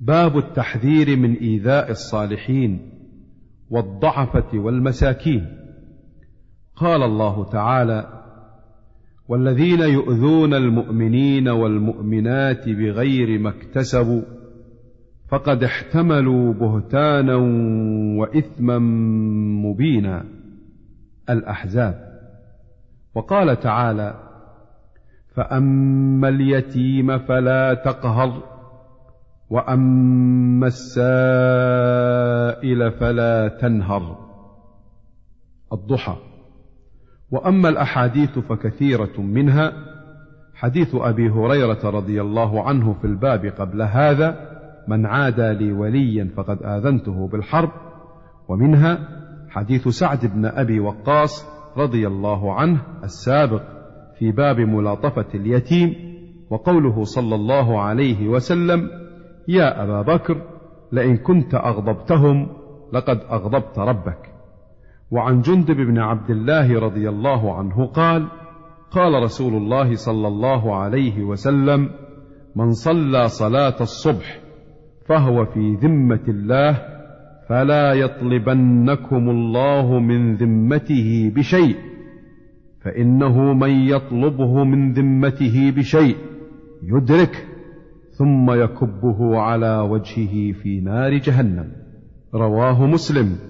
باب التحذير من إيذاء الصالحين والضعفة والمساكين. قال الله تعالى والذين يؤذون المؤمنين والمؤمنات بغير ما اكتسبوا فقد احتملوا بهتانا وإثما مبينا. الأحزاب. وقال تعالى فأما اليتيم فلا تقهر واما السائل فلا تنهر. الضحى. واما الاحاديث فكثيره منها. حديث ابي هريره رضي الله عنه في الباب قبل هذا. من عادى لي وليا فقد اذنته بالحرب. ومنها حديث سعد بن ابي وقاص رضي الله عنه السابق في باب ملاطفه اليتيم. وقوله صلى الله عليه وسلم يا أبا بكر لئن كنت أغضبتهم لقد أغضبت ربك. وعن جندب بن عبد الله رضي الله عنه قال قال رسول الله صلى الله عليه وسلم من صلى صلاة الصبح فهو في ذمة الله فلا يطلبنكم الله من ذمته بشيء فإنه من يطلبه من ذمته بشيء يدركه ثم يكبه على وجهه في نار جهنم. رواه مسلم.